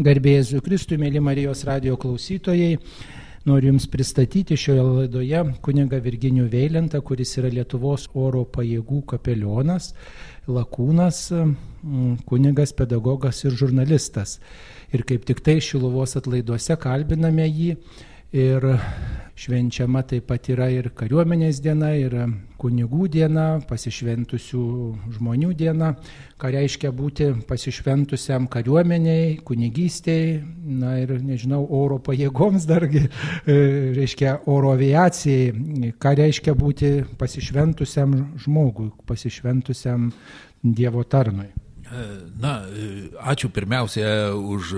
Garbėjai Kristui, mėly Marijos radio klausytojai, noriu Jums pristatyti šioje laidoje kuniga Virginijų Veilentą, kuris yra Lietuvos oro pajėgų kapelionas, lakūnas, mm, kunigas, pedagogas ir žurnalistas. Ir kaip tik tai Šiluvos atlaiduose kalbiname jį ir švenčiama taip pat yra ir kariuomenės diena, ir kunigų diena, pasišventusių žmonių diena, ką reiškia būti pasišventusiam kariuomeniai, kunigystėjai, na ir nežinau, oro pajėgoms dargi, e, reiškia oro aviacijai, ką reiškia būti pasišventusiam žmogui, pasišventusiam Dievo tarnui. Na, ačiū pirmiausia už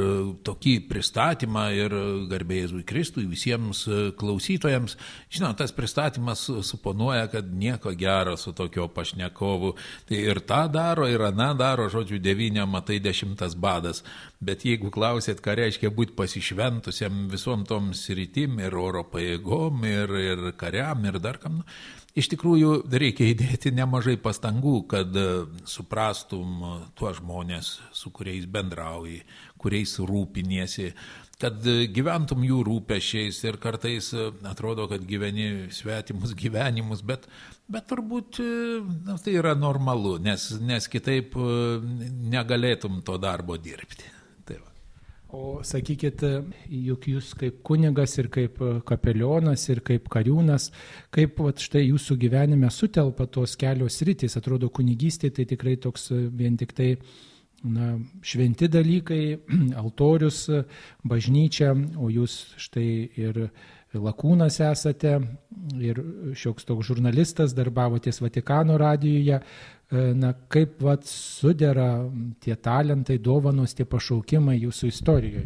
tokį pristatymą ir garbėjai Kristui visiems klausytojams. Žinot, tas pristatymas suponuoja, kad nieko gero su tokio pašnekovu. Tai ir tą daro, ir aną daro, žodžiu, devynė matai dešimtas badas. Bet jeigu klausėt, ką reiškia būti pasišventusiam visom tom sritim ir oro pajėgom, ir, ir kariam, ir dar kam, nu, Iš tikrųjų, reikia įdėti nemažai pastangų, kad e, suprastum e, tuos žmonės, su kuriais bendrauji, kuriais rūpiniesi, kad e, gyventum jų rūpešiais ir kartais atrodo, kad gyveni svetimus gyvenimus, bet, bet turbūt na, tai yra normalu, nes, nes kitaip negalėtum to darbo dirbti. O sakykit, juk jūs kaip kunigas ir kaip kapelionas ir kaip kariūnas, kaip vat, štai jūsų gyvenime sutelpa tos kelios rytis, atrodo kunigystė tai tikrai toks vien tik tai na, šventi dalykai, altorius, bažnyčia, o jūs štai ir lakūnas esate ir šioks toks žurnalistas, darbavotės Vatikano radijoje, E, na, kaip vat sudėra tie talentai, dovanos, tie pašaukimai jūsų istorijoje?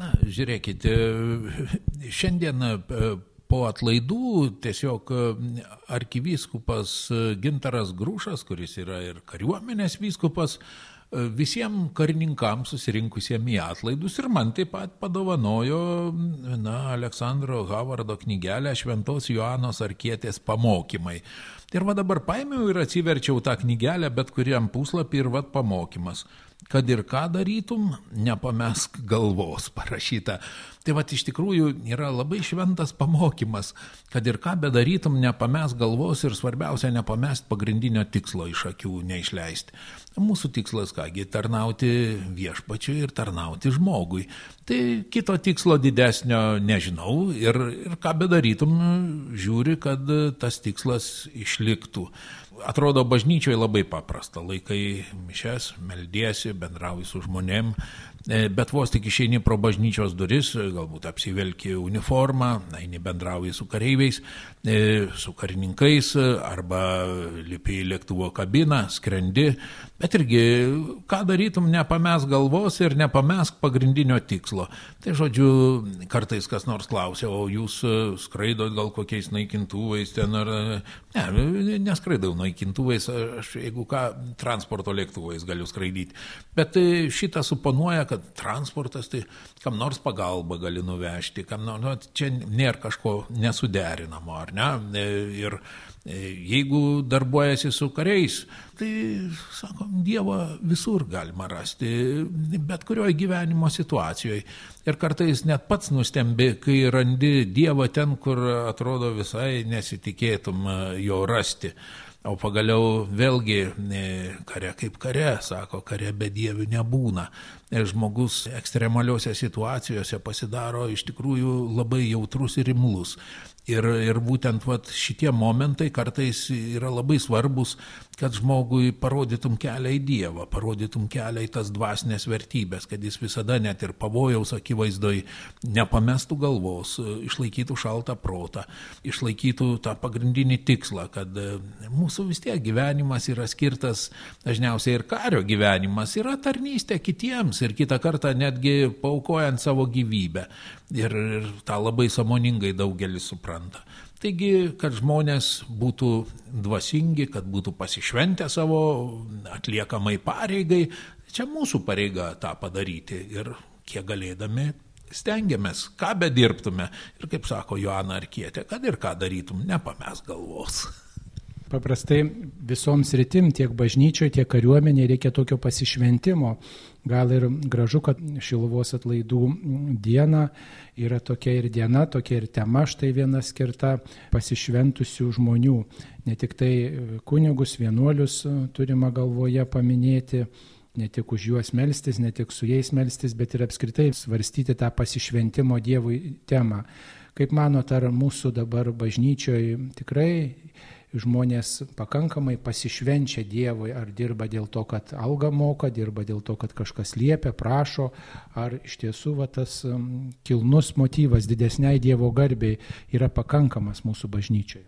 Na, žiūrėkite, šiandien e, po atlaidų tiesiog e, arkivyskupas Gintaras Grūšas, kuris yra ir kariuomenės vyskupas, visiems karininkams susirinkusiems į atlaidus ir man taip pat padovanojo na, Aleksandro Havardo knygelę Šventos Joanos Arkietės pamokymai. Ir va dabar paėmiau ir atsiverčiau tą knygelę bet kuriam puslapį ir va pamokymas. Kad ir ką darytum, nepamesk galvos parašyta. Tai va iš tikrųjų yra labai šventas pamokymas, kad ir ką bedarytum, nepamesk galvos ir svarbiausia, nepamest pagrindinio tikslo iš akių neišleisti. Mūsų tikslas kągi tarnauti viešpačiui ir tarnauti žmogui. Tai kito tikslo didesnio nežinau ir, ir ką bedarytum, žiūri, kad tas tikslas išliktų. Atrodo, bažnyčioje labai paprasta. Laikai mišes, meldiesi, bendrauji su žmonėm, bet vos tik išeini pro bažnyčios duris, e, galbūt apsivelki uniformą, eini bendrauji su kareiviais, e, su karininkais, arba lipi į lėktuvo kabiną, skrendi, bet irgi, ką darytum, nepames galvos ir nepames pagrindinio tikslo. Tai žodžiu, kartais kas nors klausia, o jūs skraidot gal kokiais naikintuvais ten ar... Ne, neskraidau naikintuvais, aš jeigu ką, transporto lėktuvais galiu skraidyti. Bet šitą suponuoja, kad kad transportas tai kam nors pagalba gali nuvežti, kam nors, nu, čia nėra kažko nesuderinamo, ar ne? E, ir e, jeigu darbuojasi su kariais, tai, sakom, Dievą visur galima rasti, bet kurioje gyvenimo situacijoje. Ir kartais net pats nustembi, kai randi Dievą ten, kur atrodo visai nesitikėtum e, jo rasti. O pagaliau vėlgi kare kaip kare, sako, kare be dievių nebūna. Žmogus ekstremaliuose situacijose pasidaro iš tikrųjų labai jautrus ir imlus. Ir, ir būtent vat, šitie momentai kartais yra labai svarbus, kad žmogui parodytum kelią į Dievą, parodytum kelią į tas dvasinės vertybės, kad jis visada net ir pavojaus akivaizdoj nepamestų galvos, išlaikytų šaltą protą, išlaikytų tą pagrindinį tikslą, kad mūsų vis tiek gyvenimas yra skirtas dažniausiai ir kario gyvenimas, yra tarnystė kitiems ir kitą kartą netgi paukojant savo gyvybę. Ir, ir tą labai samoningai daugelis supranta. Taigi, kad žmonės būtų dvasingi, kad būtų pasišventę savo atliekamai pareigai, čia mūsų pareiga tą padaryti ir kiek galėdami stengiamės, ką bedirbtume. Ir kaip sako Joana Arkietė, kad ir ką darytum, nepames galvos. Paprastai visoms rytim, tiek bažnyčioje, tiek kariuomenėje reikia tokio pasišventimo. Gal ir gražu, kad Šiluvos atlaidų diena yra tokia ir diena, tokia ir tema, štai viena skirta pasišventusių žmonių. Ne tik tai kunigus, vienuolius turima galvoje paminėti, ne tik už juos melstis, ne tik su jais melstis, bet ir apskritai svarstyti tą pasišventimo Dievui temą. Kaip manot, ar mūsų dabar bažnyčioje tikrai žmonės pakankamai pasišvenčia Dievui, ar dirba dėl to, kad alga moka, dirba dėl to, kad kažkas liepia, prašo, ar iš tiesų va, tas kilnus motyvas didesniai Dievo garbiai yra pakankamas mūsų bažnyčioje.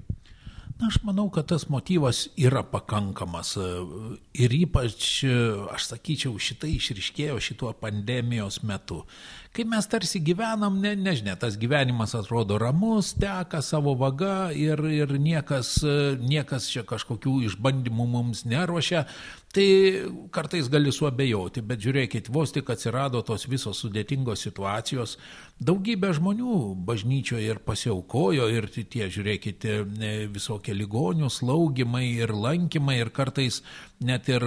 Na, aš manau, kad tas motyvas yra pakankamas ir ypač, aš sakyčiau, šitai išriškėjo šituo pandemijos metu. Kai mes tarsi gyvenam, ne, nežinia, tas gyvenimas atrodo ramus, teka savo vaga ir, ir niekas, niekas čia kažkokių išbandymų mums neruošia, Tai kartais gali suabejoti, bet žiūrėkit, vos tik atsirado tos visos sudėtingos situacijos, daugybė žmonių bažnyčioje ir pasiaukojo ir tie, žiūrėkite, visokie ligonių slaugimai ir lankymai ir kartais net ir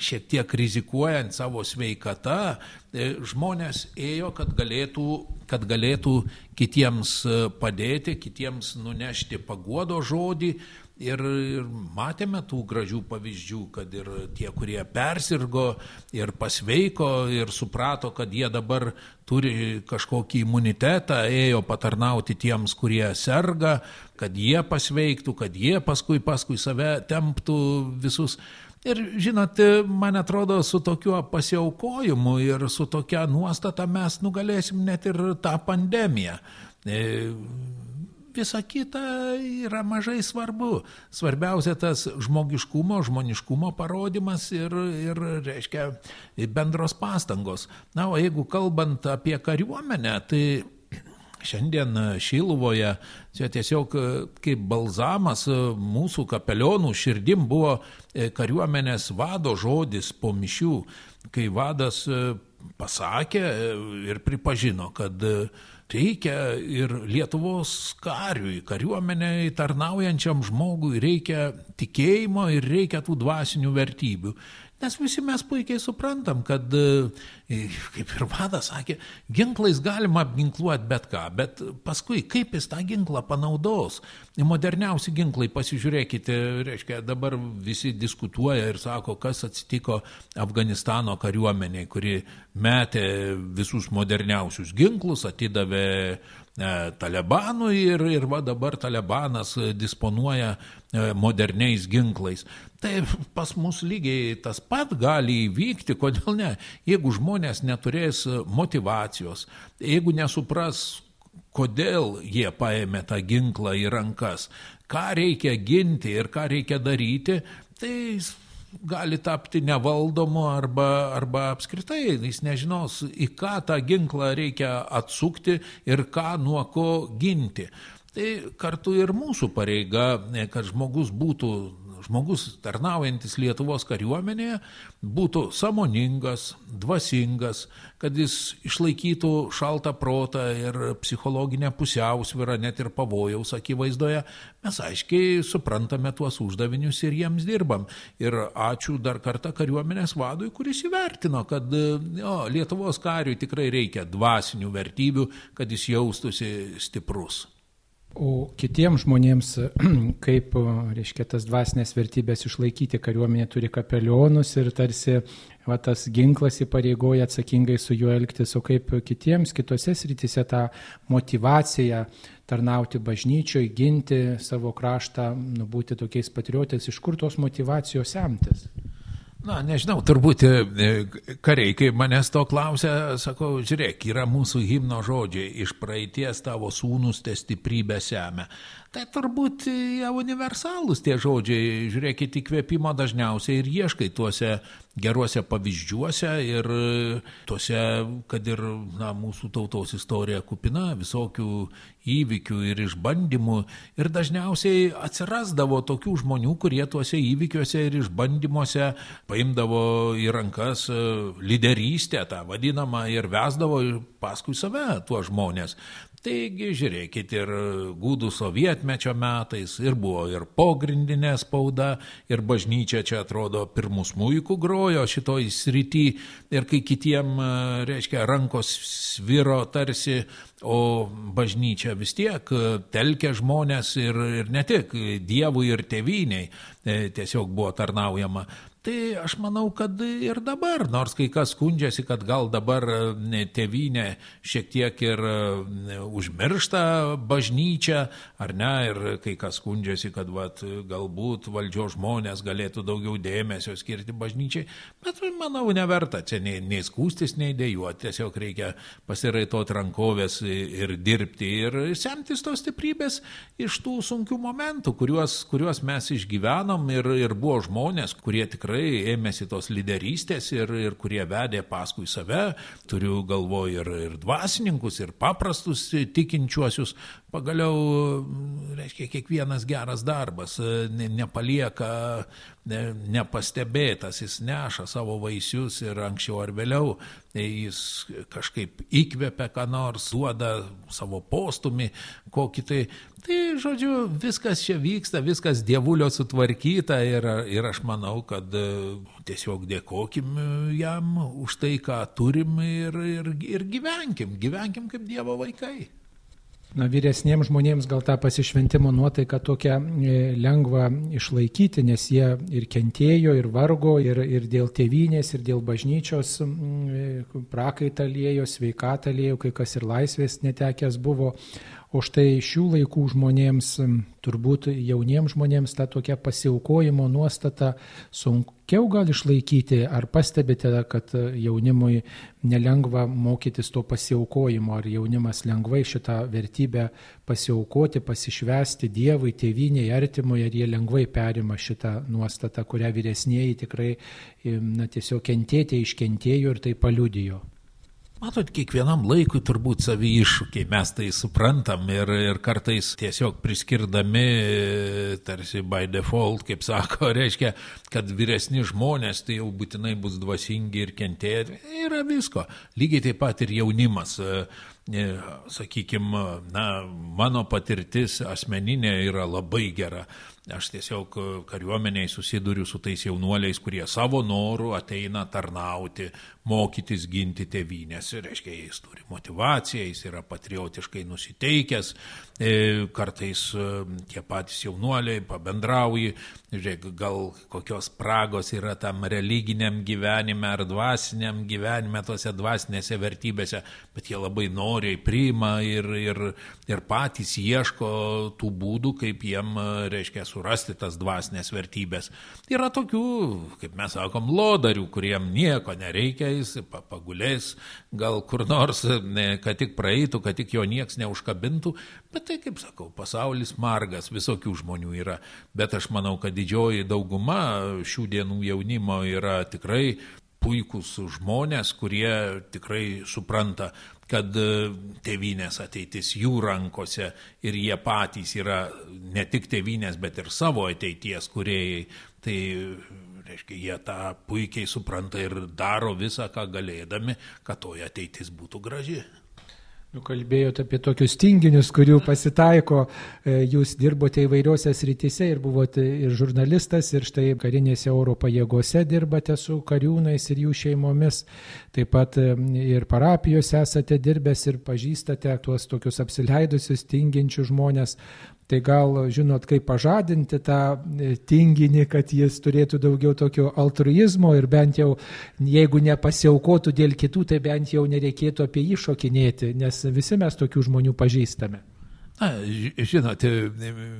šiek tiek rizikuojant savo sveikatą, e, žmonės ėjo, kad galėtų, kad galėtų kitiems padėti, kitiems nunešti paguodo žodį Ir, ir matėme tų gražių pavyzdžių, kad ir tie, kurie persirgo ir pasveiko ir suprato, kad jie dabar turi kažkokį imunitetą, ėjo patarnauti tiems, kurie serga, kad jie pasveiktų, kad jie paskui paskui save temptų visus. Ir žinot, man atrodo, su tokiu pasiaukojimu ir su tokia nuostata mes nugalėsim net ir tą pandemiją e, visa kita yra mažai svarbu. Svarbiausia tas žmogiškumo, žmoniškumo parodimas ir, ir reiškia, bendros pastangos. Na, o jeigu kalbant apie kariuomenę, tai šiandien Šiluvoje čia tiesiog kaip balzamas mūsų kapelionų širdim buvo kariuomenės vado žodis po mišių, kai vadas pasakė ir pripažino, kad reikia ir Lietuvos kariui, kariuomeniai tarnaujančiam žmogui reikia tikėjimo ir reikia tų dvasinių vertybių. Nes visi mes puikiai suprantam, kad, e, kaip ir vadas sakė, ginklais galima apginkluoti bet ką, bet paskui kaip jis tą ginklą panaudos. Moderniausi ginklai, pasižiūrėkite, reiškia, dabar visi diskutuoja ir sako, kas atsitiko Afganistano kariuomeniai, kuri metė visus moderniausius ginklus, atidavė E, Talibanui ir, ir va dabar Talibanas disponuoja e, moderniais ginklais. Tai pas mus lygiai tas pat gali įvykti, kodėl ne? Jeigu žmonės neturės motivacijos, jeigu nesupras, kodėl jie paėmė tą ginklą į rankas, ką reikia ginti ir ką reikia daryti, tai gali tapti nevaldomu arba, arba apskritai jis nežinos, į ką tą ginklą reikia atsukti ir ką nuo ko ginti. Tai kartu ir mūsų pareiga, kad žmogus būtų žmogus tarnaujantis Lietuvos kariuomenėje būtų samoningas, dvasingas, kad jis išlaikytų šaltą protą ir psichologinę pusiausvyrą net ir pavojaus akivaizdoje, mes aiškiai suprantame tuos uždavinius ir jiems dirbam. Ir ačiū dar kartą kariuomenės vadui, kuris įvertino, kad jo, Lietuvos kariui tikrai reikia dvasinių vertybių, kad jis jaustųsi stiprus. O kitiems žmonėms, kaip, reiškia, tas dvasinės vertybės išlaikyti, kariuomenė turi kapelionus ir tarsi va, tas ginklas įpareigoja atsakingai su juo elgtis, o kaip kitiems kitose srityse tą motivaciją tarnauti bažnyčioje, ginti savo kraštą, nu, būti tokiais patriotais, iš kur tos motivacijos semtis? Na, nežinau, turbūt e, kariai, kai manęs to klausia, sakau, žiūrėk, yra mūsų himno žodžiai, iš praeities tavo sūnus te stiprybę semia. Tai turbūt jie universalūs tie žodžiai, žiūrėkit, įkvėpimo dažniausiai ir ieškai tuose geruose pavyzdžiuose ir tuose, kad ir na, mūsų tautos istorija kupina visokių įvykių ir išbandymų ir dažniausiai atsirasdavo tokių žmonių, kurie tuose įvykiuose ir išbandymuose paimdavo į rankas lyderystę, tą vadinamą, ir vesdavo paskui save tuos žmonės. Taigi, žiūrėkit, ir gūdų sovietmečio metais, ir buvo ir pogrindinė spauda, ir bažnyčia čia atrodo pirmus muikų grojo šitoj srity, ir kai kitiem, reiškia, rankos sviro tarsi, o bažnyčia vis tiek telkia žmonės ir, ir ne tik Dievui ir tėviniai e, tiesiog buvo tarnaujama. Tai aš manau, kad ir dabar, nors kai kas skundžiasi, kad gal dabar e, tėvynė šiek tiek ir e, užmiršta bažnyčią, ar ne, ir kai kas skundžiasi, kad vat, galbūt valdžios žmonės galėtų daugiau dėmesio skirti bažnyčiai, bet manau, neverta čia nei, nei skūstis, nei dėjuoti, tiesiog reikia pasiraitot rankovės ir dirbti ir semtis tos stiprybės iš tų sunkių momentų, kuriuos, kuriuos mes išgyvenom ir, ir buvo žmonės, kurie tikrai tikrai ėmėsi tos lyderystės ir, ir kurie vedė paskui save, turiu galvoje ir, ir dvasininkus, ir paprastus tikinčiuosius, pagaliau, reiškia, kiekvienas geras darbas ne, nepalieka ne, nepastebėtas, jis neša savo vaisius ir anksčiau ar vėliau jis kažkaip įkvepia ką nors, duoda savo postumį, kokį tai. Tai, žodžiu, viskas čia vyksta, viskas dievulio sutvarkyta ir, ir aš manau, kad e, tiesiog dėkokim jam už tai, ką turim ir, ir, ir gyvenkim, gyvenkim kaip Dievo vaikai na, vyresniems žmonėms gal tą pasišventimo nuotaiką tokią e, lengva išlaikyti, nes jie ir kentėjo, ir vargo, ir, ir dėl tėvynės, ir dėl bažnyčios e, prakaitalėjo, sveikatalėjo, kai kas ir laisvės netekęs buvo. O štai šių laikų žmonėms, turbūt jauniems žmonėms ta tokia pasiaukojimo nuostata sunkiau gal išlaikyti. Ar pastebite, kad jaunimui nelengva mokytis to pasiaukojimo, ar jaunimas lengvai šitą vertybę pasiaukoti, pasišvesti Dievui, tėviniai, artimui, ar jie lengvai perima šitą nuostatą, kurią vyresnėji tikrai na, tiesiog kentėti iškentėjo ir tai paliudijo. Matot, kiekvienam laikui turbūt savi iššūkiai, mes tai suprantam ir, ir kartais tiesiog priskirdami, tarsi by default, kaip sako, reiškia, kad vyresni žmonės tai jau būtinai bus dvasingi ir kentėti. Yra visko. Lygiai taip pat ir jaunimas. E, Sakykime, na, mano patirtis asmeninė yra labai gera. Aš tiesiog kariuomeniai susiduriu su tais jaunuoliais, kurie savo norų ateina tarnauti, mokytis ginti tėvynės. Ir, reiškia, jis turi motivaciją, jis yra patriotiškai nusiteikęs, kartais e, tie patys jaunuoliai pabendrauji, žiūrėk, gal kokios pragos yra tam religiniam gyvenime ar dvasiniam gyvenime, tose dvasinėse vertybėse, bet jie labai noriai priima ir, ir, ir patys ieško tų būdų, kaip jiem, reiškia, surasti tas dvasinės vertybės. Yra tokių, kaip mes sakom, lodarių, kuriem nieko nereikia, jis pagulės gal kur nors, kad tik praeitų, kad tik jo nieks neužkabintų, bet tai, kaip sakau, pasaulis margas, visokių žmonių yra, bet aš manau, kad didžioji dauguma šių dienų jaunimo yra tikrai puikūs žmonės, kurie tikrai supranta, kad tėvynės ateitis jų rankose ir jie patys yra ne tik tėvynės, bet ir savo ateities kuriejai. Tai reiškia, jie tą puikiai supranta ir daro visą, ką galėdami, kad toje ateitis būtų graži. Kalbėjote apie tokius tinginius, kurių pasitaiko, e, jūs dirbote įvairiuose srityse ir buvote ir žurnalistas, ir štai karinėse oro pajėgose dirbate su kariūnais ir jų šeimomis, taip pat e, ir parapijose esate dirbęs ir pažįstate tuos tokius apsileidusius tinginčius žmonės. Tai gal žinot, kaip pažadinti tą e, tinginį, kad jis turėtų daugiau tokio altruizmo ir bent jau, jeigu nepasiaukotų dėl kitų, tai bent jau nereikėtų apie jį šokinėti, nes visi mes tokių žmonių pažįstame. Na, žinote,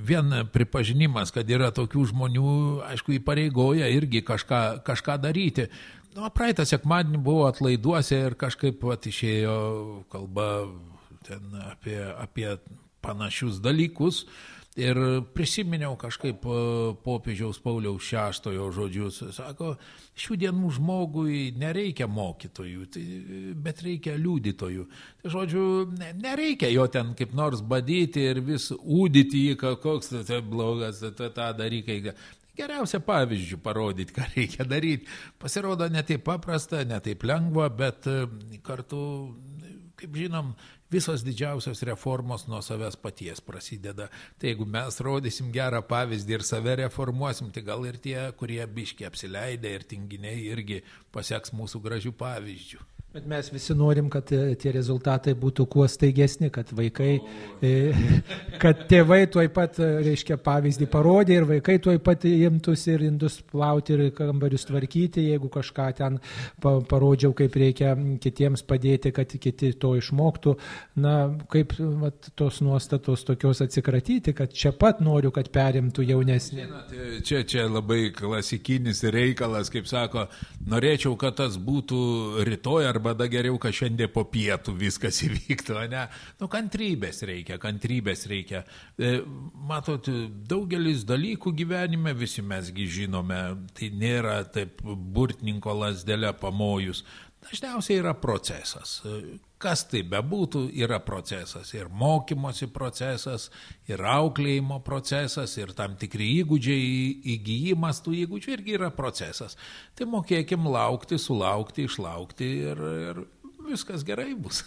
vien pripažinimas, kad yra tokių žmonių, aišku, įpareigoja irgi kažką, kažką daryti. Nu, praeitą sekmadienį buvo atlaiduose ir kažkaip pat išėjo kalba ten apie, apie panašius dalykus. Ir prisiminiau kažkaip e, popiežiaus Pauliaus VI žodžius. Sako, šių dienų žmogui nereikia mokytojų, tai, bet reikia liudytojų. Tai žodžiu, nereikia jo ten kaip nors badyti ir vis ūdyti jį, koks tai blogas, tai tą dalykai. geriausia pavyzdžių parodyti, ką reikia daryti. Pasirodo, netaip paprasta, netaip lengva, bet e, kartu, kaip žinom, visos didžiausios reformos nuo savęs paties prasideda. Tai jeigu mes rodysim gerą pavyzdį ir save reformuosim, tai gal ir tie, kurie biški apsileidė ir tinginiai irgi pasieks mūsų gražių pavyzdžių. Bet mes visi norim, kad e, tie rezultatai būtų kuo staigesni, kad vaikai, e, kad tėvai tuoj pat, e, reiškia, pavyzdį parodė ir vaikai tuoj pat imtųsi ir indus plauti ir kambarius tvarkyti, jeigu kažką ten parodžiau, kaip reikia kitiems padėti, kad kiti to išmoktų. Na, kaip vat, tos nuostatos tokios atsikratyti, kad čia pat noriu, kad perimtų jaunesnį. Čia, čia labai klasikinis reikalas, kaip sako, norėčiau, kad tas būtų rytoj arba arba da geriau, kad šiandien po pietų viskas įvyktų, ne? Nu, kantrybės reikia, kantrybės reikia. E, matot, daugelis dalykų gyvenime visi mesgi žinome, tai nėra taip burtininko lasdelė pamojus. Dažniausiai yra procesas. Kas tai bebūtų, yra procesas. Ir mokymosi procesas, ir auklėjimo procesas, ir tam tikri įgūdžiai, įgyjimas tų įgūdžių irgi yra procesas. Tai mokėkim laukti, sulaukti, išlaukti ir, ir viskas gerai bus.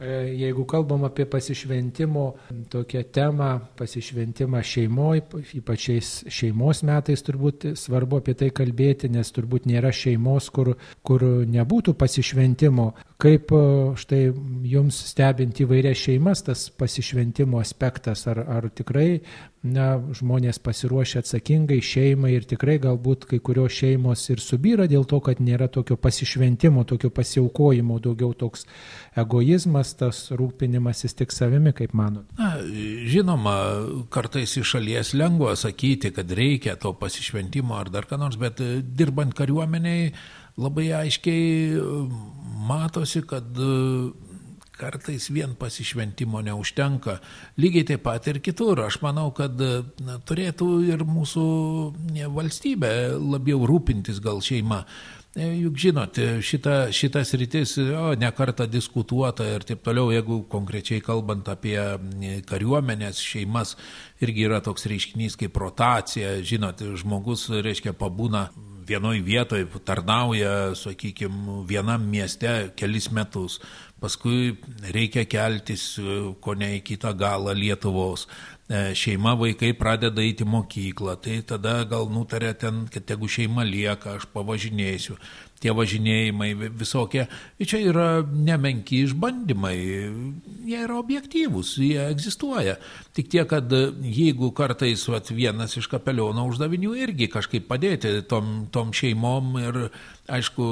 E, jeigu kalbam apie pasišventimo tokią temą, pasišventimą šeimoje, ypač šeimos metais turbūt svarbu apie tai kalbėti, nes turbūt nėra šeimos, kur, kur nebūtų pasišventimo. Kaip e, štai jums stebint įvairias šeimas tas pasišventimo aspektas, ar, ar tikrai na, žmonės pasiruošę atsakingai šeimai ir tikrai galbūt kai kurios šeimos ir subyra dėl to, kad nėra tokio pasišventimo, tokio pasiaukojimo, daugiau toks egoizmas, tas rūpinimasis tik savimi, kaip manot. Na, žinoma, kartais iš šalies lengva sakyti, kad reikia to pasišventimo ar dar ką nors, bet dirbant kariuomeniai labai aiškiai matosi, kad kartais vien pasišventimo neužtenka. Lygiai taip pat ir kitur. Aš manau, kad na, turėtų ir mūsų valstybė labiau rūpintis gal šeima. E, juk žinot, šita, šitas rytis, o, ne kartą diskutuota ir taip toliau, jeigu konkrečiai kalbant apie kariuomenės šeimas, irgi yra toks reiškinys kaip rotacija, žinot, žmogus, reiškia, pabūna vienoj vietoje, tarnauja, sakykime, vienam mieste kelis metus, paskui reikia keltis ko ne į kitą galą Lietuvos. E, šeima vaikai pradeda eiti mokyklą, tai tada gal nutarė ten, kad jeigu šeima lieka, aš pavažinėsiu. Tie važinėjimai visokie, čia yra nemenki išbandymai, jie yra objektyvūs, jie egzistuoja. Tik tiek, kad jeigu kartais vat, vienas iš kapeliono uždavinių irgi kažkaip padėti tom, tom šeimom ir aišku,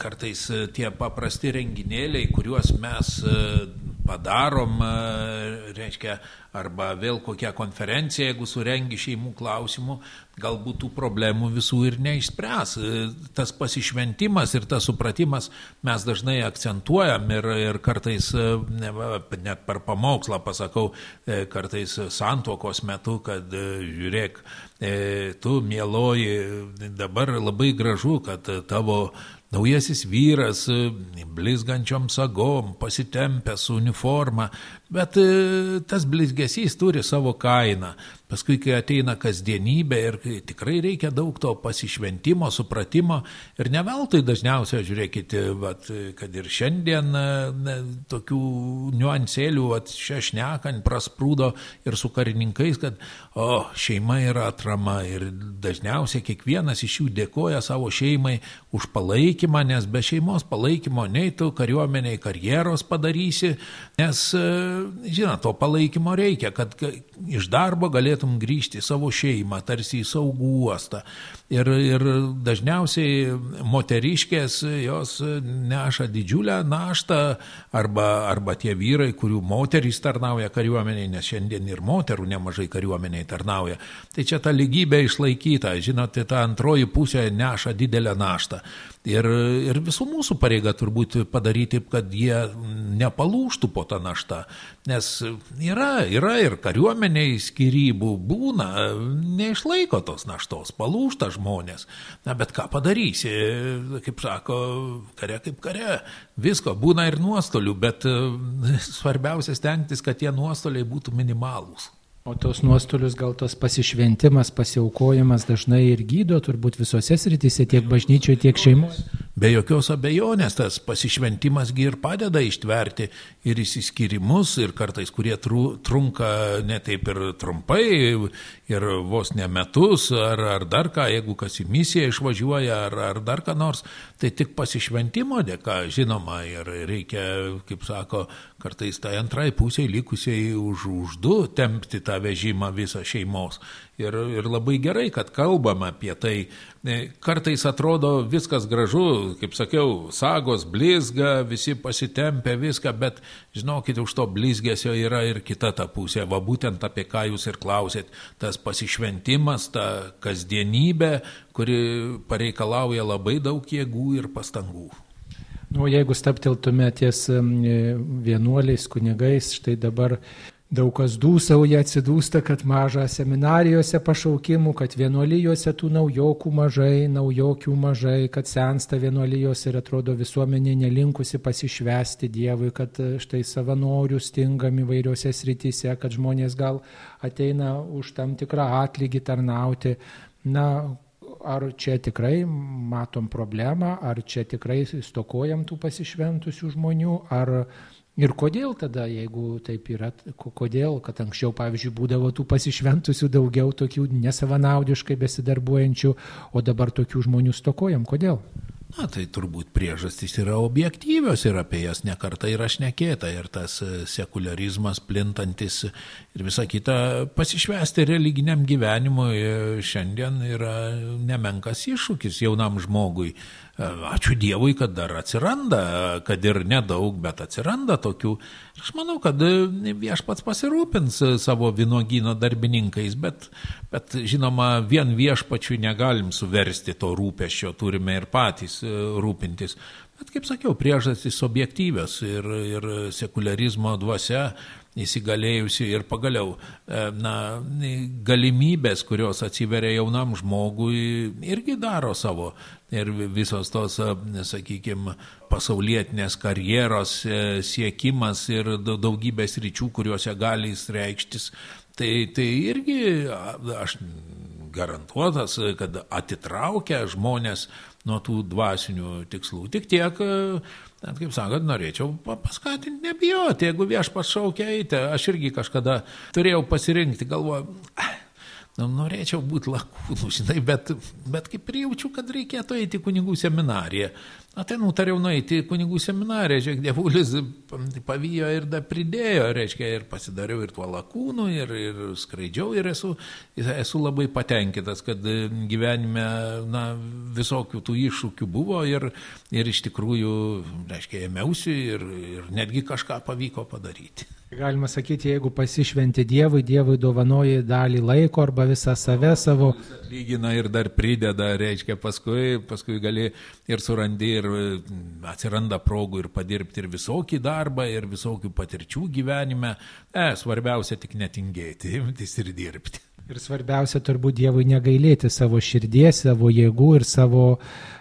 kartais tie paprasti renginėliai, kuriuos mes padarom, e, reiškia, arba vėl kokią konferenciją, jeigu surengi šeimų klausimų, galbūt tų problemų visų ir neišspręs. Tas pasišventimas ir tas supratimas mes dažnai akcentuojam ir, ir kartais, net per pamokslą pasakau, kartais santuokos metu, kad žiūrėk, tu mieloji, dabar labai gražu, kad tavo Naujasis vyras, blizgančiom sagom, pasitempęs su uniforma, bet e, tas blizgesys turi savo kainą. Paskui, kai ateina kasdienybė ir tikrai reikia daug to pasišventimo, supratimo ir ne veltui dažniausiai, žiūrėkite, vat, kad ir šiandien ne, tokių niuansėlių šešnekant prasprūdo ir su karininkais, kad o, šeima yra atrama ir dažniausiai kiekvienas iš jų dėkoja savo šeimai už palaikymą, nes be šeimos palaikymo nei tu kariuomeniai karjeros padarysi, nes, žinot, to palaikymo reikia, kad iš darbo galėtų galėtum grįžti į savo šeimą, tarsi į saugų uostą. Ir, ir dažniausiai moteriškės jos neša didžiulę naštą arba, arba tie vyrai, kurių moterys tarnauja kariuomeniai, nes šiandien ir moterų nemažai kariuomeniai tarnauja. Tai čia ta lygybė išlaikyta, žinote, ta antroji pusė neša didelę naštą. Ir, ir visų mūsų pareiga turbūt padaryti, kad jie nepalūštų po tą naštą. Nes yra, yra ir kariuomeniai skirybų būna, neišlaiko tos naštos, palūšta žmonės. Na, bet ką padarysi, kaip sako, kare kaip kare, visko būna ir nuostolių, bet svarbiausia stengtis, kad tie nuostoliai būtų minimalūs. O tos nuostolius gal tos pasišventimas, pasiaukojimas dažnai ir gydo turbūt visose srityse, tiek bažnyčioje, tiek šeimoje. Be jokios abejonės tas pasišventimasgi ir padeda ištverti ir įsiskirimus, ir kartais, kurie tru, trunka ne taip ir trumpai, ir vos ne metus, ar, ar dar ką, jeigu kas į misiją išvažiuoja, ar, ar dar ką nors, tai tik pasišventimo dėka, žinoma, ir reikia, kaip sako, kartais tai antrai pusiai likusiai už, už du tempti tą vežimą visą šeimos. Ir, ir labai gerai, kad kalbam apie tai. E, kartais atrodo viskas gražu, kaip sakiau, sagos blizga, visi pasitempia viską, bet žinokit, už to blizgesio yra ir kita ta pusė. Va būtent apie ką jūs ir klausėt. Tas pasišventimas, ta kasdienybė, kuri pareikalauja labai daug jėgų ir pastangų. Nu, jeigu staptiltume ties vienuoliais, kunigais, štai dabar Daug kas dūsauja, atsidūsta, kad maža seminarijose pašaukimų, kad vienuolijose tų naujokų mažai, naujokių mažai, kad sensta vienuolijos ir atrodo visuomenė nelinkusi pasišvesti Dievui, kad e, štai savanorių stingam įvairiose srityse, kad žmonės gal ateina už tam tikrą atlygį tarnauti. Na, ar čia tikrai matom problemą, ar čia tikrai stokojam tų pasišventusių žmonių, ar Ir kodėl tada, jeigu taip yra, kodėl, kad anksčiau, pavyzdžiui, būdavo tų pasišventusių daugiau, tokių nesavanaudiškai besidarbuojančių, o dabar tokių žmonių stokojam, kodėl? Na, tai turbūt priežastys yra objektyvios ir apie jas nekarta yra šnekėta ir tas e, sekularizmas plintantis ir visa kita pasišvesti religiniam gyvenimui e, šiandien yra nemenkas iššūkis jaunam žmogui. Ačiū Dievui, kad dar atsiranda, kad ir nedaug, bet atsiranda tokių. Aš manau, kad viešpats pasirūpins savo vynogino darbininkais, bet, bet žinoma, vien viešpačiui negalim suversti to rūpeščio, turime ir patys e, rūpintis. Bet kaip sakiau, priežastys objektyvios ir, ir sekularizmo dvasia įsigalėjusi ir pagaliau e, na, galimybės, kurios atsiveria jaunam žmogui, irgi daro savo. Ir visos tos, e, sakykime, pasaulietinės karjeros e, siekimas ir daugybės ryčių, kuriuose gali jis reikštis, tai, tai irgi aš garantuotas, kad atitraukia žmonės nuo tų dvasinių tikslų. Tik tiek, net kaip sakot, norėčiau paskatinti, nebijoti, jeigu viešpas šaukia eiti, aš irgi kažkada turėjau pasirinkti, galvoju, nu, norėčiau būti lakūnu, žinai, bet, bet kaip prijaučiu, kad reikėtų eiti kunigų seminariją. Na, tai nutariau nueiti kunigų seminariją, žiūrėk, dievulis pavijo ir dar pridėjo, reiškia, ir pasidariau ir tuo lakūnu, ir, ir skraidžiau, ir esu, esu labai patenkintas, kad gyvenime, na, visokių tų iššūkių buvo ir, ir iš tikrųjų, reiškia, ėmiausi ir, ir netgi kažką pavyko padaryti. Galima sakyti, jeigu pasišventi Dievui, Dievui dovanoji dalį laiko arba visą save savo. Lygina ir dar prideda, reiškia, paskui, paskui gali ir surandi, ir mm, atsiranda progų ir padirbti ir visokį darbą, ir visokių patirčių gyvenime. E, svarbiausia tik netingėti, imtis ir dirbti. Ir svarbiausia turbūt Dievui negailėti savo širdies, savo jėgų ir savo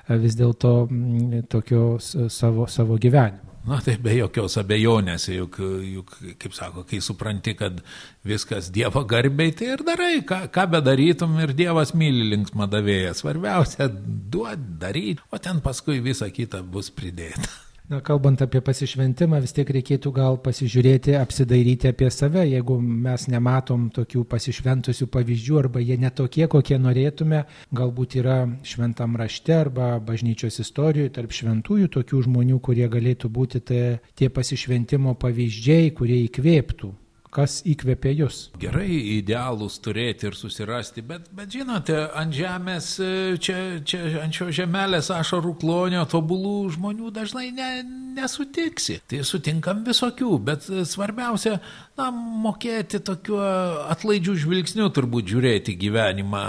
vis dėlto mm, tokio savo, savo gyvenimo. Na tai be jokios abejonės, juk, juk, kaip sako, kai supranti, kad viskas Dievo garbiai, tai ir darai, ką, ką bedarytum ir Dievas myli linksmą davėją. Svarbiausia, duot, daryti, o ten paskui visa kita bus pridėta. Na, kalbant apie pasišventimą, vis tiek reikėtų gal pasižiūrėti, apsidairyti apie save, jeigu mes nematom tokių pasišventusių pavyzdžių arba jie netokie, kokie norėtume, galbūt yra šventam rašte arba bažnyčios istorijoje tarp šventųjų tokių žmonių, kurie galėtų būti tie, tie pasišventimo pavyzdžiai, kurie įkvėptų kas įkvėpė jūs? Gerai idealus turėti ir susirasti, bet, bet žinote, ant žemės, e, čia, čia ant šio žemelės ašarų klonio tobulų žmonių dažnai ne, nesutiksi. Tai sutinkam visokių, bet svarbiausia, na, mokėti tokiu atlaidžių žvilgsniu turbūt žiūrėti gyvenimą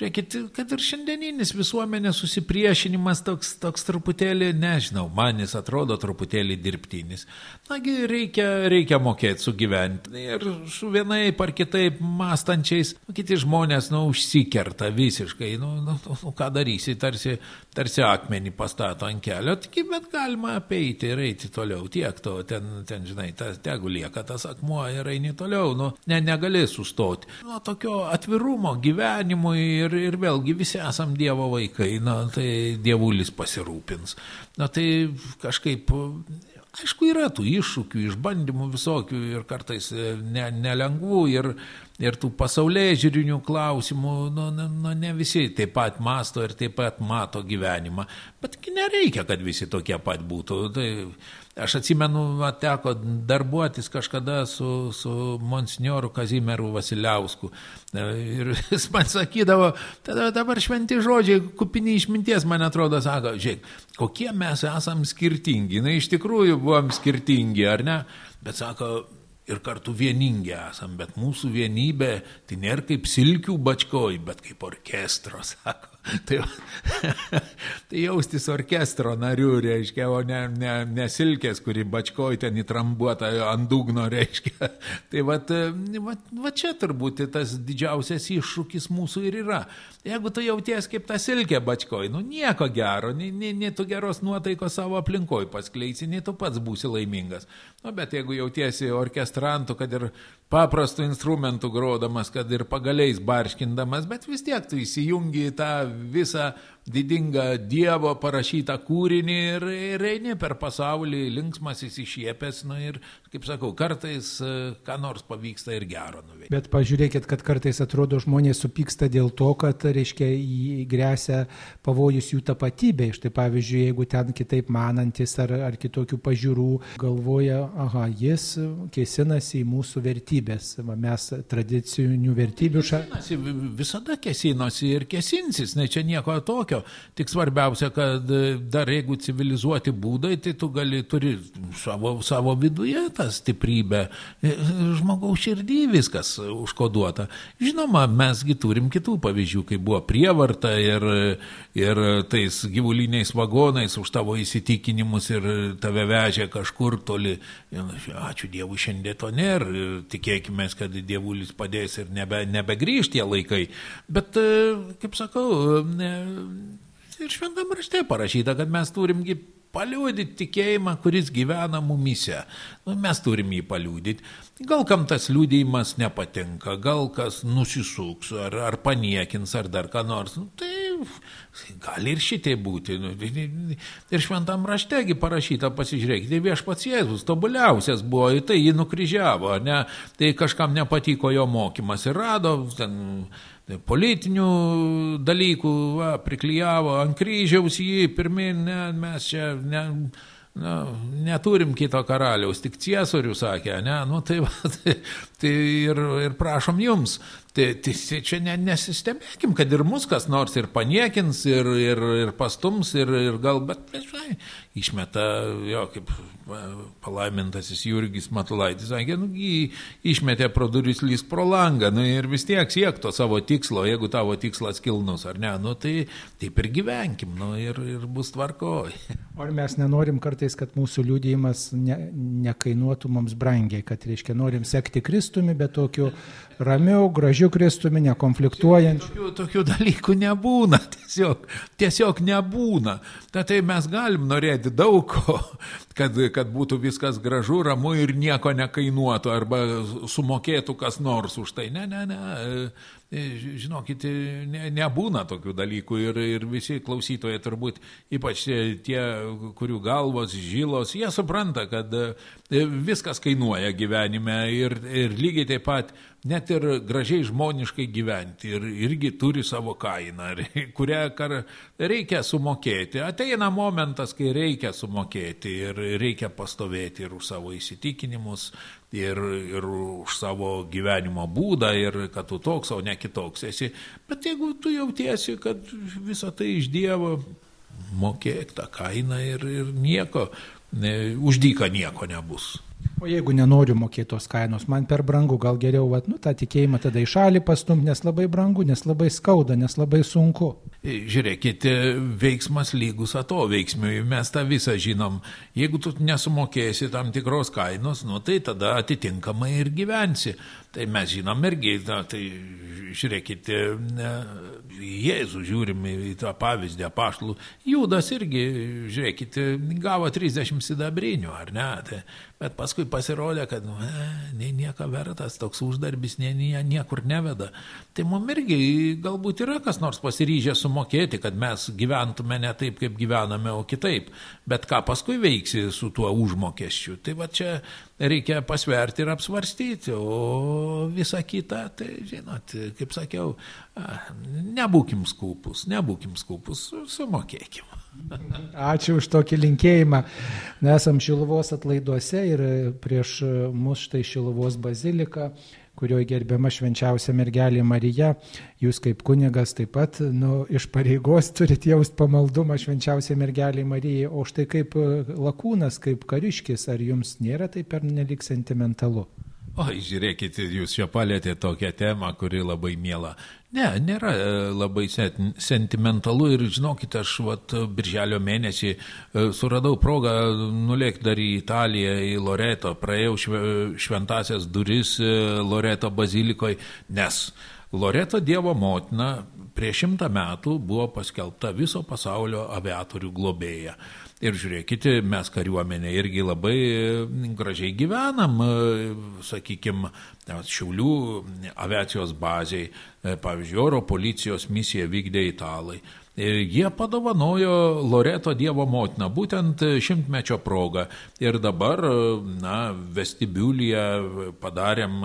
Žiūrėkit, kad ir šiandieninis visuomenės susipriešinimas toks, toks truputėlį, nežinau, man jis atrodo truputėlį dirbtinis. Nagi, reikia, reikia mokėti sugyventi. Ir su vienai par kitaip mąstančiais, nu, kiti žmonės, nu, užsikerta visiškai, nu, nu, nu, nu ką darysi, tarsi, tarsi akmenį pastato ant kelio, tik bet galima apeiti ir eiti toliau. Tiek to, ten, ten žinai, ta, tegu lieka tas akmuo ir eini toliau, nu, ne, negali sustoti. Nu, tokio atvirumo gyvenimui ir, ir vėlgi visi esam Dievo vaikai, na, tai Dievulis pasirūpins. Na, tai kažkaip Aišku, yra tų iššūkių, išbandymų visokių ir kartais ne, nelengvų ir, ir tų pasaulyje žiūrinių klausimų, nu, nu, ne visi taip pat masto ir taip pat mato gyvenimą, bet nereikia, kad visi tokie pat būtų. Tai, Aš atsimenu, va, teko darbuotis kažkada su, su monsinjoru Kazimieru Vasiliausku. E, ir jis man sakydavo, tada dabar šventi žodžiai, kupini išminties, man atrodo, sako, žiūrėk, kokie mes esam skirtingi. Na, iš tikrųjų buvom skirtingi, ar ne? Bet sako, ir kartu vieningi esam, bet mūsų vienybė tai nėra kaip silkių bačkoj, bet kaip orkestro, sako. Tai, tai jaustis orkestro nariu, reiškia, o ne, ne, ne silkės, kuri bačkoj ten įtrambuota ant dugno, reiškia. Tai va, va, va čia turbūt tas didžiausias iššūkis mūsų ir yra. Jeigu tu jauties kaip ta silkė bačkoj, nu nieko gero, nei, nei, nei tu geros nuotaikos savo aplinkoj paskleisi, nei tu pats būsi laimingas. Nu, bet jeigu jautiesi orkestrantu, kad ir paprastų instrumentų grodamas, kad ir pagaliais barškindamas, bet vis tiek tu įsijungi į tą visą didingą Dievo parašytą kūrinį ir, ir eini per pasaulį, linksmas įsišiepęs, nu ir, kaip sakau, kartais e, ką nors pavyksta ir gero nuveikti. Bet pažiūrėkit, kad kartais atrodo žmonės supyksta dėl to, kad, reiškia, įgrėsia pavojus jų tapatybė. Štai pavyzdžiui, jeigu ten kitaip manantis ar, ar kitokių pažiūrų galvoja, aha, jis kėsinasi į mūsų vertybės, mes tradicinių vertybių šalia. Visada kėsinosi ir kėsinsis, ne čia nieko tokio tokio. Tik svarbiausia, kad dar jeigu civilizuoti būdai, tai tu gali turi savo, savo viduje tą stiprybę. Žmogaus širdį viskas užkoduota. Žinoma, mesgi turim kitų pavyzdžių, kai buvo prievarta ir, ir tais gyvuliniais vagonais už tavo įsitikinimus ir tave vežė kažkur toli. Ačiū Dievui, šiandien to nėra. Tikėkime, kad Dievulis padės ir nebe, nebegrįžti tie laikai. Bet, kaip sakau, Ir šventam rašte parašyta, kad mes turimgi paliūdyti tikėjimą, kuris gyvena mumise. Nu, mes turim jį paliūdyti. Gal kam tas liūdėjimas nepatinka, gal kas nusisuks, ar, ar paniekins, ar dar ką nors. Nu, tai gali ir šitai būti. Nu, ir šventam raštegi parašyta, pasižiūrėkite, viešpats Jėzus tobuliausias buvo, tai jį nukryžiavo, ne? tai kažkam nepatiko jo mokymas ir rado ten politinių dalykų, va, priklyjavo ant kryžiaus jį, pirmin, ne, mes čia ne, na, neturim kito karaliaus, tik ciesorių sakė, ne, nu tai, va, tai, tai ir, ir prašom jums. Tai, tai, tai čia ne, nesistebėkim, kad ir mus kas nors ir paniekins, ir, ir, ir pastums, ir, ir gal, bet, žinai, išmeta, jo, kaip palaimintasis Jurgis Matulaitis sakė, nu, išmetė pro duris lysk pro langą, nu, ir vis tiek siek to savo tikslo, jeigu tavo tikslas kilnus ar ne, nu, tai taip ir gyvenkim, nu, ir, ir bus tvarkoj. Ar mes nenorim kartais, kad mūsų liūdėjimas ne, nekainuotų mums brangiai, kad, reiškia, norim sekti Kristumi, bet tokiu ramiau, gražiu Kristumi, nekonfliktuojant. Tokių, tokių dalykų nebūna, tiesiog, tiesiog nebūna. Ta tai mes galim norėti daug ko, kad, kad būtų viskas gražu, ramu ir nieko nekainuotų, arba sumokėtų kas nors už tai. Ne, ne, ne. E, žinokit, ne, nebūna tokių dalykų ir, ir visi klausytojai turbūt, ypač tie, kurių galvos žilos, jie supranta, kad e, viskas kainuoja gyvenime ir, ir lygiai taip pat net ir gražiai žmoniškai gyventi ir irgi turi savo kainą, kurią kar, reikia sumokėti. Ateina momentas, kai reikia sumokėti ir reikia pastovėti ir už savo įsitikinimus, ir, ir už savo gyvenimo būdą, ir kad tu toks, o ne kitoks esi. Bet jeigu tu jautiesi, kad visa tai iš Dievo, mokėk tą kainą ir, ir nieko, ne, uždyka nieko nebus. O jeigu nenoriu mokėti tos kainos, man per brangu, gal geriau, vat, nu, tą tikėjimą tada į šalį pastumti, nes labai brangu, nes labai skauda, nes labai sunku. Žiūrėkite, veiksmas lygus atoveiksmiui, mes tą visą žinom. Jeigu tu nesumokėsi tam tikros kainos, nu, tai tada atitinkamai ir gyvensi. Tai mes žinom irgi, na, tai žiūrėkite, Jėzų žiūrim į tą pavyzdį apaštlų. Judas irgi, žiūrėkite, gavo 30 sidabrinių, ar ne? Tai, bet paskui pasirodė, kad nu, e, nei nieko vertas, toks uždarbis nie, nie, niekur neveda. Tai mums irgi galbūt yra kas nors pasiryžę sumokėti, kad mes gyventume ne taip, kaip gyvename, o kitaip. Bet ką paskui veiksi su tuo užmokesčiu? Tai va čia reikia pasverti ir apsvarstyti, o visa kita, tai žinot, kaip sakiau, nebūkim skupus, nebūkim skupus, sumokėkim. Ačiū už tokį linkėjimą. Nesam Šiluvos atlaiduose ir prieš mus štai Šiluvos bazilika kurioje gerbiama švenčiausia mergelė Marija, jūs kaip kunigas taip pat nu, iš pareigos turite jausti pamaldumą švenčiausiai mergelė Marijai, o štai kaip lakūnas, kaip kariškis, ar jums nėra tai per nelik sentimentalu? O, žiūrėkite, jūs čia palėtė tokią temą, kuri labai mėla. Ne, nėra e, labai sentimentalu ir žinokite, aš vat, birželio mėnesį e, suradau progą nulėkti dar į Italiją, į Loreto, praėjau šventasias duris e, Loreto bazilikoje, nes Loreto Dievo motina prieš šimtą metų buvo paskelbta viso pasaulio aviatorių globėja. Ir žiūrėkite, mes kariuomenė irgi labai gražiai gyvenam, sakykime, Šiaulių aviacijos baziai, pavyzdžiui, oro policijos misiją vykdė italai. Ir jie padovanojo Loreto Dievo motiną, būtent šimtmečio progą. Ir dabar, na, vestibiulyje padarėm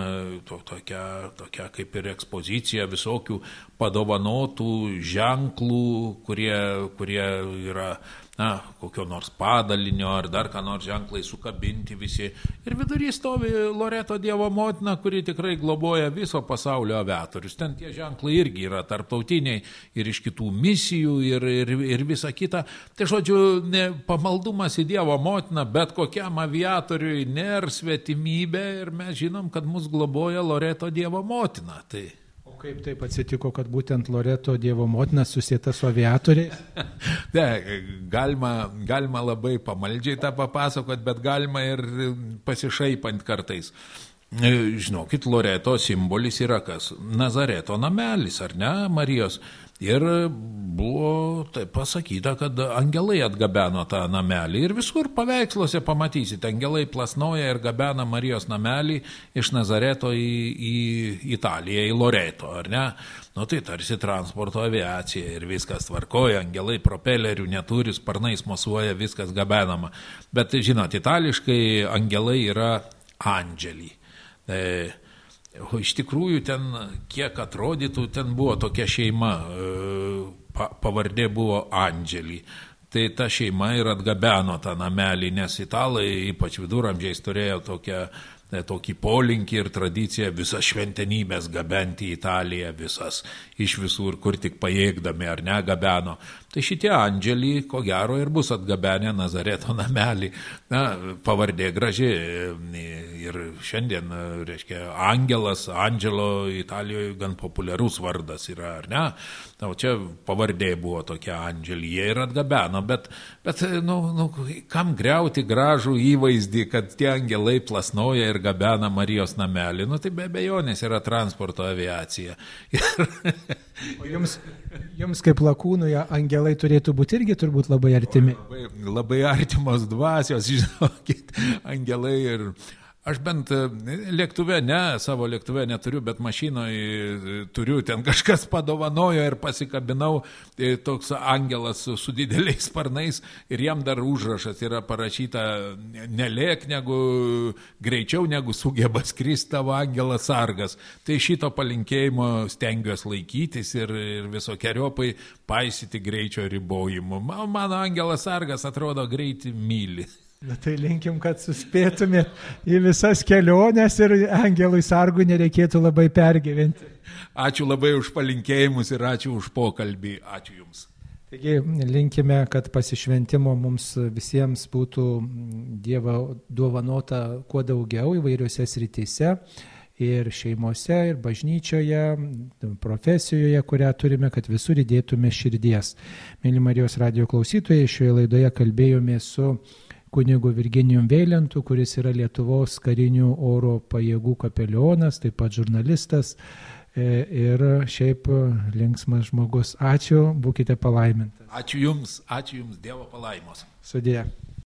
to, tokią, tokią kaip ir ekspoziciją visokių padovanotų ženklų, kurie, kurie yra na, kokio nors padalinio ar dar ką nors ženklai sukabinti visi. Ir vidury stovi Loreto Dievo motina, kuri tikrai globoja viso pasaulio aviatorius. Ten tie ženklai irgi yra tarptautiniai ir iš kitų misijų ir, ir, ir visa kita. Tai žodžiu, ne, pamaldumas į Dievo motiną bet kokiam aviatoriui nėra svetimybė ir mes žinom, kad mus globoja Loreto Dievo motina. Tai... Kaip taip atsitiko, kad būtent Loreto Dievo motina susijęta su aviatoriai? ne, galima, galima labai pamaldžiai tą papasakot, bet galima ir pasišaipant kartais. Žinokit, Loreto simbolis yra kas? Nazareto namelis, ar ne, Marijos? Ir buvo taip pasakyta, kad angelai atgabeno tą namelį. Ir visur paveiksluose pamatysite, angelai plasnoja ir gabena Marijos namelį iš Nazareto į, į Italiją, į Loreto, ar ne? Nu tai tarsi transporto aviacija ir viskas tvarkoja, angelai propelerių neturi, sparnais mosuoja, viskas gabenama. Bet žinot, itališkai angelai yra andželį. E, O iš tikrųjų ten, kiek atrodytų, ten buvo tokia šeima, e, pavardė buvo Andželį. Tai ta šeima ir atgabeno tą namelį, nes italai, ypač viduramžiais, turėjo tokią tokį polinkį ir tradiciją visas šventenybės gabenti į Italiją, visas iš visur, kur tik pajėgdami ar ne gabeno. Tai šitie andželį, ko gero, ir bus atgabenę Nazareto namelį. Na, pavardė graži e, ir šiandien, e, reiškia, Angelas, Angelo Italijoje gan populiarus vardas yra, ar ne? Na, čia pavardė buvo tokia Andželį, jie ir atgabeno, bet, bet nu, nu, kam greuti gražų įvaizdį, kad tie angelai plasnoja ir gabena Marijos namelį, nu tai be abejonės yra transporto aviacija. o jums, jums kaip lakūnui angelai turėtų būti irgi turbūt labai artimi. Labai, labai artimos dvasios, žinokit, angelai ir Aš bent e, lėktuve, ne, savo lėktuve neturiu, bet mašinoje turiu, ten kažkas padovanojo ir pasikabinau, e, toks angelas su dideliais sparnais ir jam dar užrašas yra parašyta nelėk negu greičiau negu sugeba skristi tavo angelas sargas. Tai šito palinkėjimo stengiuosi laikytis ir, ir visokiojopai paisyti greičio ribojimų. Mano angelas sargas atrodo greitį myli. Na tai linkim, kad suspėtumėt į visas keliones ir angelui sargui nereikėtų labai pergyventi. Ačiū labai už palinkėjimus ir ačiū už pokalbį. Ačiū Jums. Taigi linkime, kad pasišventimo mums visiems būtų Dievo duovanota kuo daugiau įvairiose srityse ir šeimose, ir bažnyčioje, profesijoje, kurią turime, kad visur įdėtume širdies. Mėly Marijos radio klausytojai, šioje laidoje kalbėjome su kunigu Virginijum Veilentu, kuris yra Lietuvos karinių oro pajėgų kapelionas, taip pat žurnalistas e, ir šiaip linksmas žmogus. Ačiū, būkite palaimintas. Ačiū Jums, ačiū Jums, Dievo palaimos. Sudė.